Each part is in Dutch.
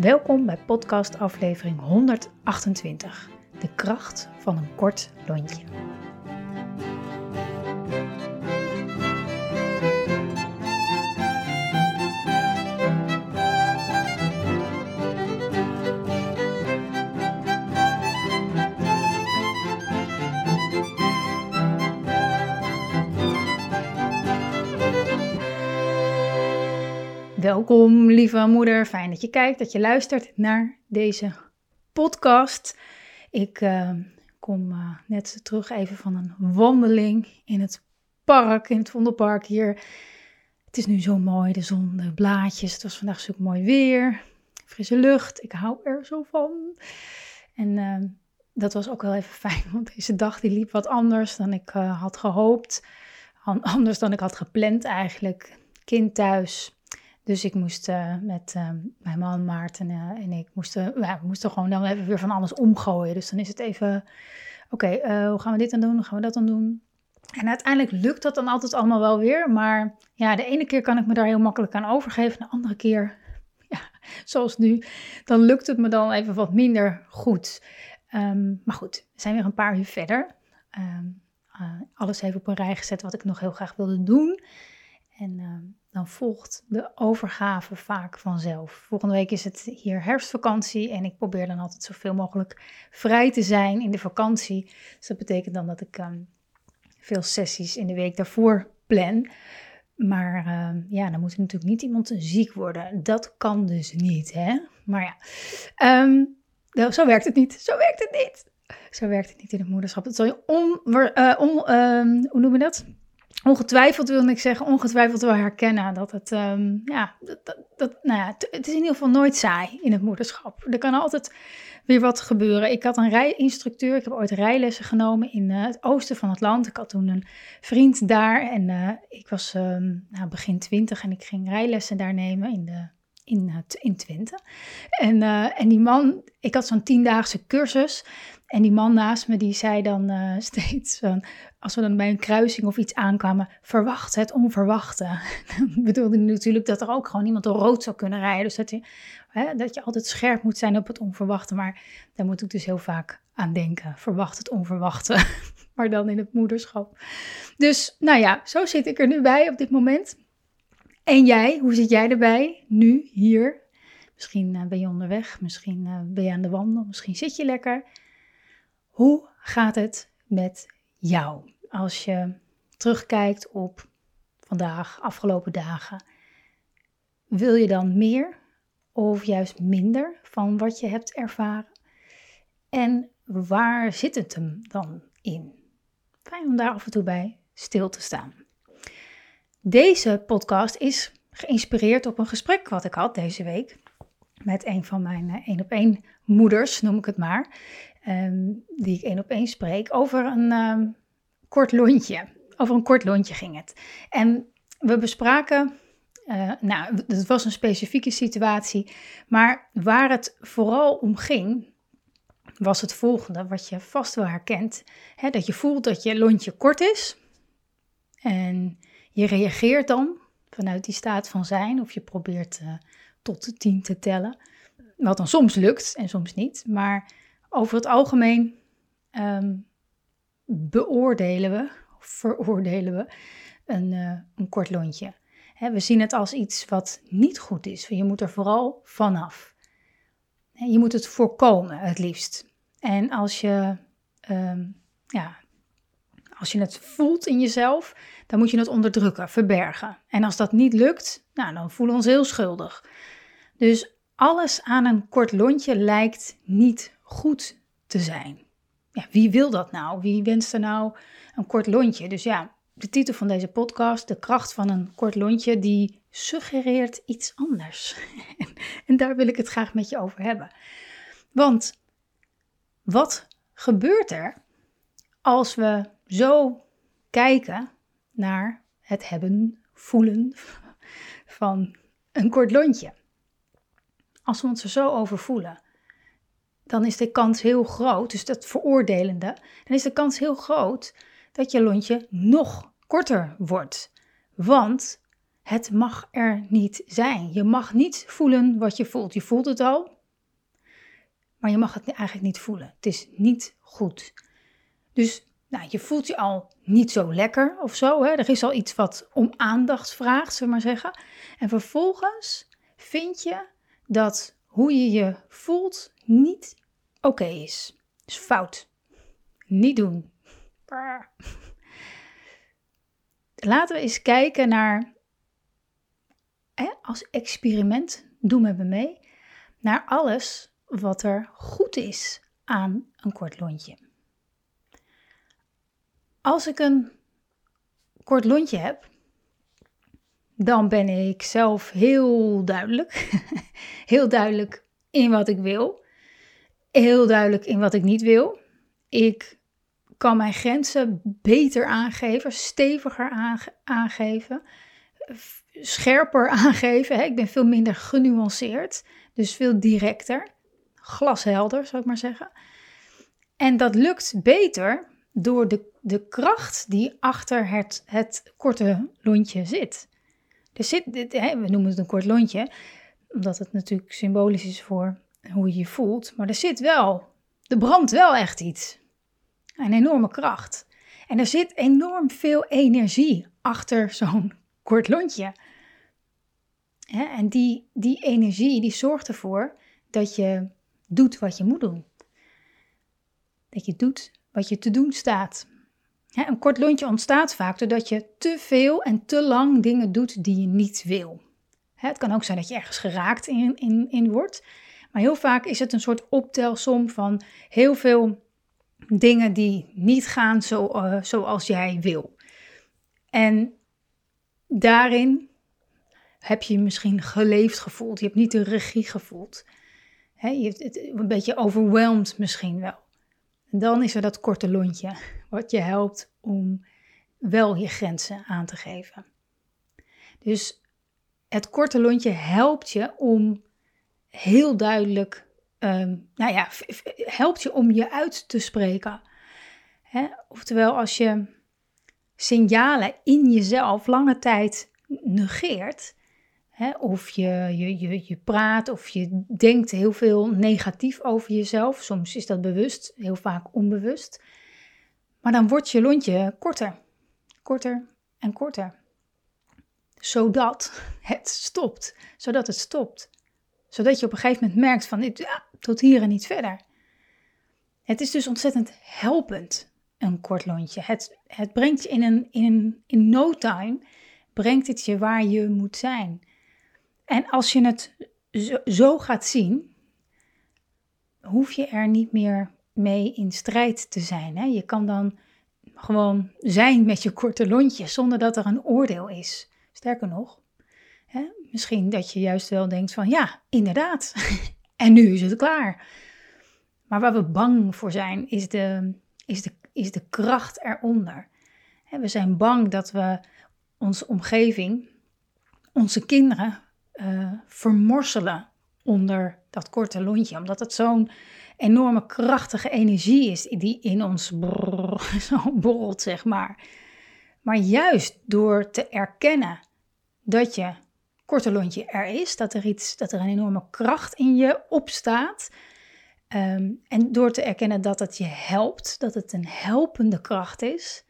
Welkom bij podcast aflevering 128, de kracht van een kort lontje. Welkom, lieve moeder. Fijn dat je kijkt, dat je luistert naar deze podcast. Ik uh, kom uh, net terug even van een wandeling in het park, in het Vondelpark hier. Het is nu zo mooi, de zon, de blaadjes. Het was vandaag zo mooi weer, frisse lucht. Ik hou er zo van. En uh, dat was ook wel even fijn, want deze dag die liep wat anders dan ik had gehoopt. Anders dan ik had gepland eigenlijk. Kind thuis, dus ik moest uh, met uh, mijn man Maarten uh, en ik moesten, ja, moesten gewoon dan even weer van alles omgooien. Dus dan is het even, oké, hoe gaan we dit dan doen? Hoe gaan we dat dan doen? En uiteindelijk lukt dat dan altijd allemaal wel weer. Maar ja, de ene keer kan ik me daar heel makkelijk aan overgeven. De andere keer, ja, zoals nu, dan lukt het me dan even wat minder goed. Um, maar goed, we zijn weer een paar uur verder. Um, alles even op een rij gezet wat ik nog heel graag wilde doen. En uh, dan volgt de overgave vaak vanzelf. Volgende week is het hier herfstvakantie en ik probeer dan altijd zoveel mogelijk vrij te zijn in de vakantie. Dus dat betekent dan dat ik um, veel sessies in de week daarvoor plan. Maar uh, ja, dan moet natuurlijk niet iemand ziek worden. Dat kan dus niet, hè? Maar ja, um, nou, zo werkt het niet. Zo werkt het niet. Zo werkt het niet in het moederschap. Dat zal je on, hoe noem je dat? Ongetwijfeld wil ik zeggen, ongetwijfeld wel herkennen dat het, um, ja, dat, dat, nou ja, het is in ieder geval nooit saai in het moederschap. Er kan altijd weer wat gebeuren. Ik had een rijinstructeur, ik heb ooit rijlessen genomen in uh, het oosten van het land. Ik had toen een vriend daar en uh, ik was um, nou, begin twintig en ik ging rijlessen daar nemen in de in, in Twente. En, uh, en die man, ik had zo'n tiendaagse cursus. En die man naast me, die zei dan uh, steeds, van, als we dan bij een kruising of iets aankwamen, verwacht het onverwachte. Bedoelde natuurlijk dat er ook gewoon iemand rood zou kunnen rijden. Dus dat je, hè, dat je altijd scherp moet zijn op het onverwachte. Maar daar moet ik dus heel vaak aan denken. Verwacht het onverwachte, maar dan in het moederschap. Dus nou ja, zo zit ik er nu bij op dit moment. En jij, hoe zit jij erbij nu, hier? Misschien uh, ben je onderweg, misschien uh, ben je aan de wandel, misschien zit je lekker. Hoe gaat het met jou als je terugkijkt op vandaag, afgelopen dagen? Wil je dan meer of juist minder van wat je hebt ervaren? En waar zit het hem dan in? Fijn om daar af en toe bij stil te staan. Deze podcast is geïnspireerd op een gesprek wat ik had deze week met een van mijn één op één moeders, noem ik het maar. Um, die ik één op één spreek, over een um, kort lontje. Over een kort lontje ging het. En we bespraken, uh, nou, het was een specifieke situatie, maar waar het vooral om ging, was het volgende, wat je vast wel herkent. Hè, dat je voelt dat je lontje kort is en je reageert dan vanuit die staat van zijn, of je probeert uh, tot tien te tellen. Wat dan soms lukt en soms niet. Maar over het algemeen um, beoordelen we, veroordelen we, een, uh, een kort lontje. We zien het als iets wat niet goed is. Je moet er vooral vanaf. Je moet het voorkomen, het liefst. En als je, um, ja, als je het voelt in jezelf, dan moet je het onderdrukken, verbergen. En als dat niet lukt, nou, dan voelen we ons heel schuldig. Dus alles aan een kort lontje lijkt niet goed te zijn. Ja, wie wil dat nou? Wie wenst er nou een kort lontje? Dus ja, de titel van deze podcast, De kracht van een kort lontje, die suggereert iets anders. en daar wil ik het graag met je over hebben. Want wat gebeurt er als we zo kijken naar het hebben, voelen van een kort lontje? Als we ons er zo over voelen, dan is de kans heel groot, dus dat veroordelende, dan is de kans heel groot dat je lontje nog korter wordt. Want het mag er niet zijn. Je mag niet voelen wat je voelt. Je voelt het al, maar je mag het eigenlijk niet voelen. Het is niet goed. Dus nou, je voelt je al niet zo lekker of zo. Hè? Er is al iets wat om aandacht vraagt, zullen we maar zeggen. En vervolgens vind je dat hoe je je voelt niet oké is. is fout. Niet doen. Laten we eens kijken naar, hè, als experiment, doe met me mee, naar alles wat er goed is aan een kort lontje. Als ik een kort lontje heb, dan ben ik zelf heel duidelijk. heel duidelijk in wat ik wil. Heel duidelijk in wat ik niet wil. Ik kan mijn grenzen beter aangeven, steviger aangeven, scherper aangeven. Ik ben veel minder genuanceerd, dus veel directer glashelder, zou ik maar zeggen. En dat lukt beter door de, de kracht die achter het, het korte lontje zit. Er zit we noemen het een kort lontje, omdat het natuurlijk symbolisch is voor hoe je je voelt. Maar er zit wel, er brandt wel echt iets. Een enorme kracht. En er zit enorm veel energie achter zo'n kort lontje. en die, die energie die zorgt ervoor dat je doet wat je moet doen. Dat je doet wat je te doen staat. Een kort lontje ontstaat vaak doordat je te veel en te lang dingen doet die je niet wil. het kan ook zijn dat je ergens geraakt in, in, in wordt. Maar heel vaak is het een soort optelsom van heel veel dingen die niet gaan zo, uh, zoals jij wil. En daarin heb je misschien geleefd gevoeld. Je hebt niet de regie gevoeld je hebt het een beetje overweldigd misschien wel. Dan is er dat korte lontje, wat je helpt om wel je grenzen aan te geven. Dus het korte lontje helpt je om heel duidelijk, um, nou ja, helpt je om je uit te spreken. Oftewel, als je signalen in jezelf lange tijd negeert, of je, je, je, je praat of je denkt heel veel negatief over jezelf. Soms is dat bewust, heel vaak onbewust. Maar dan wordt je lontje korter, korter en korter. Zodat het stopt. Zodat het stopt. Zodat je op een gegeven moment merkt van ja, tot hier en niet verder. Het is dus ontzettend helpend, een kort lontje. Het, het brengt je in, een, in, in no time, brengt het je waar je moet zijn. En als je het zo, gaat zien, hoef je er niet meer mee in strijd te zijn. Hè? Je kan dan gewoon zijn met je korte lontje zonder dat er een oordeel is. Sterker nog, hè? misschien dat je juist wel denkt van ja, inderdaad. en nu is het klaar. Maar waar we bang voor zijn, is de, is de, is de kracht eronder. We zijn bang dat we onze omgeving, onze kinderen, uh, vermorselen onder dat korte lontje. Omdat het zo'n enorme krachtige energie is die in ons zo borrelt, zeg maar. Maar juist door te erkennen dat je korte lontje er is, dat er, iets, dat er een enorme kracht in je opstaat. Um, en door te erkennen dat het je helpt, dat het een helpende kracht is,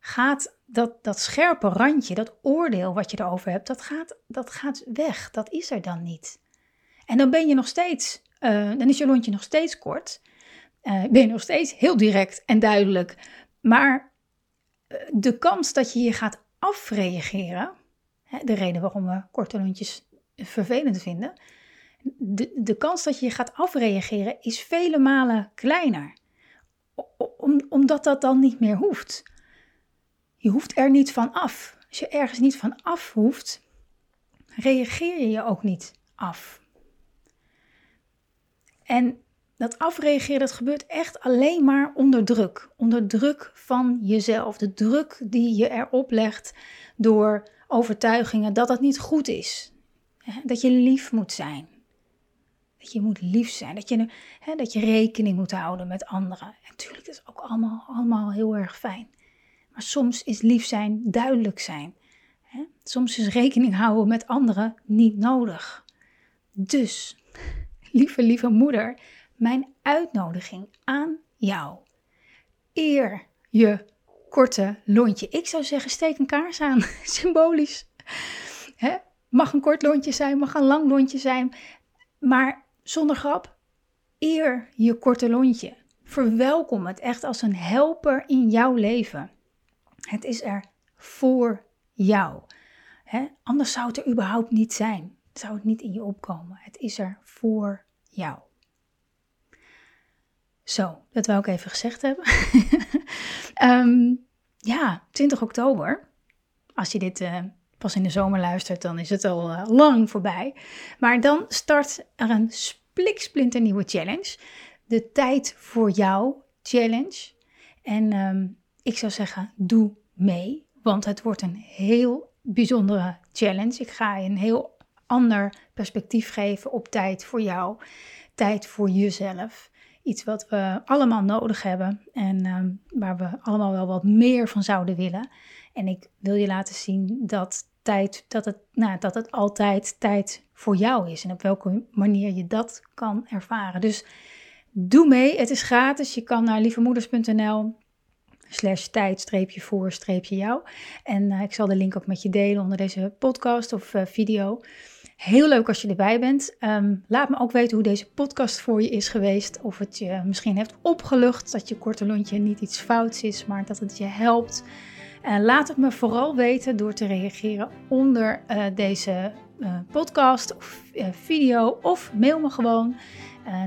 gaat dat, dat scherpe randje, dat oordeel wat je erover hebt, dat gaat, dat gaat weg. Dat is er dan niet. En dan ben je nog steeds, uh, dan is je lontje nog steeds kort. Uh, ben je nog steeds heel direct en duidelijk. Maar uh, de kans dat je je gaat afreageren, hè, de reden waarom we korte lontjes vervelend vinden, de, de kans dat je je gaat afreageren is vele malen kleiner. Om, omdat dat dan niet meer hoeft. Je hoeft er niet van af. Als je ergens niet van af hoeft, reageer je je ook niet af. En dat afreageren, dat gebeurt echt alleen maar onder druk. Onder druk van jezelf. De druk die je erop legt door overtuigingen dat dat niet goed is. Dat je lief moet zijn. Dat je moet lief zijn. Dat je, hè, dat je rekening moet houden met anderen. En natuurlijk, dat is ook allemaal, allemaal heel erg fijn. Maar soms is lief zijn duidelijk zijn. Soms is rekening houden met anderen niet nodig. Dus, lieve, lieve moeder, mijn uitnodiging aan jou. Eer je korte lontje. Ik zou zeggen, steek een kaars aan, symbolisch. Mag een kort lontje zijn, mag een lang lontje zijn, maar zonder grap, eer je korte lontje. Verwelkom het echt als een helper in jouw leven. Het is er voor jou. Anders zou het er überhaupt niet zijn. Zou het niet in je opkomen. Het is er voor jou. Zo, dat wou ik even gezegd hebben. um, ja, 20 oktober. Als je dit uh, pas in de zomer luistert, dan is het al uh, lang voorbij. Maar dan start er een spliksplinter nieuwe challenge. De Tijd voor Jou Challenge. En um, ik zou zeggen, doe mee. Want het wordt een heel bijzondere challenge. Ik ga je een heel ander perspectief geven op tijd voor jou. Tijd voor jezelf. Iets wat we allemaal nodig hebben en um, waar we allemaal wel wat meer van zouden willen. En ik wil je laten zien dat, tijd, dat, het, nou, dat het altijd tijd voor jou is. En op welke manier je dat kan ervaren. Dus doe mee. Het is gratis. Je kan naar lievemoeders.nl slash tijd voor jou. En uh, ik zal de link ook met je delen onder deze podcast of uh, video. Heel leuk als je erbij bent. Um, laat me ook weten hoe deze podcast voor je is geweest. Of het je misschien heeft opgelucht dat je korte lontje niet iets fouts is, maar dat het je helpt. En laat het me vooral weten door te reageren onder uh, deze uh, podcast of uh, video. Of mail me gewoon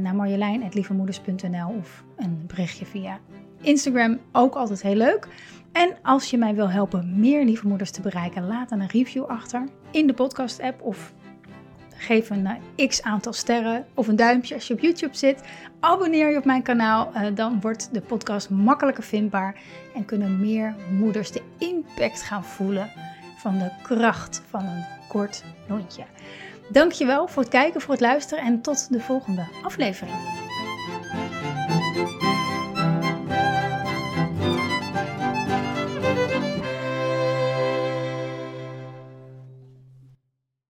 naar marjolein.lievemoeders.nl of een berichtje via Instagram. Ook altijd heel leuk. En als je mij wil helpen meer lieve moeders te bereiken, laat dan een review achter in de podcast app of geef een uh, x aantal sterren of een duimpje als je op YouTube zit. Abonneer je op mijn kanaal, uh, dan wordt de podcast makkelijker vindbaar en kunnen meer moeders de impact gaan voelen van de kracht van een kort lontje. Dankjewel voor het kijken, voor het luisteren en tot de volgende aflevering.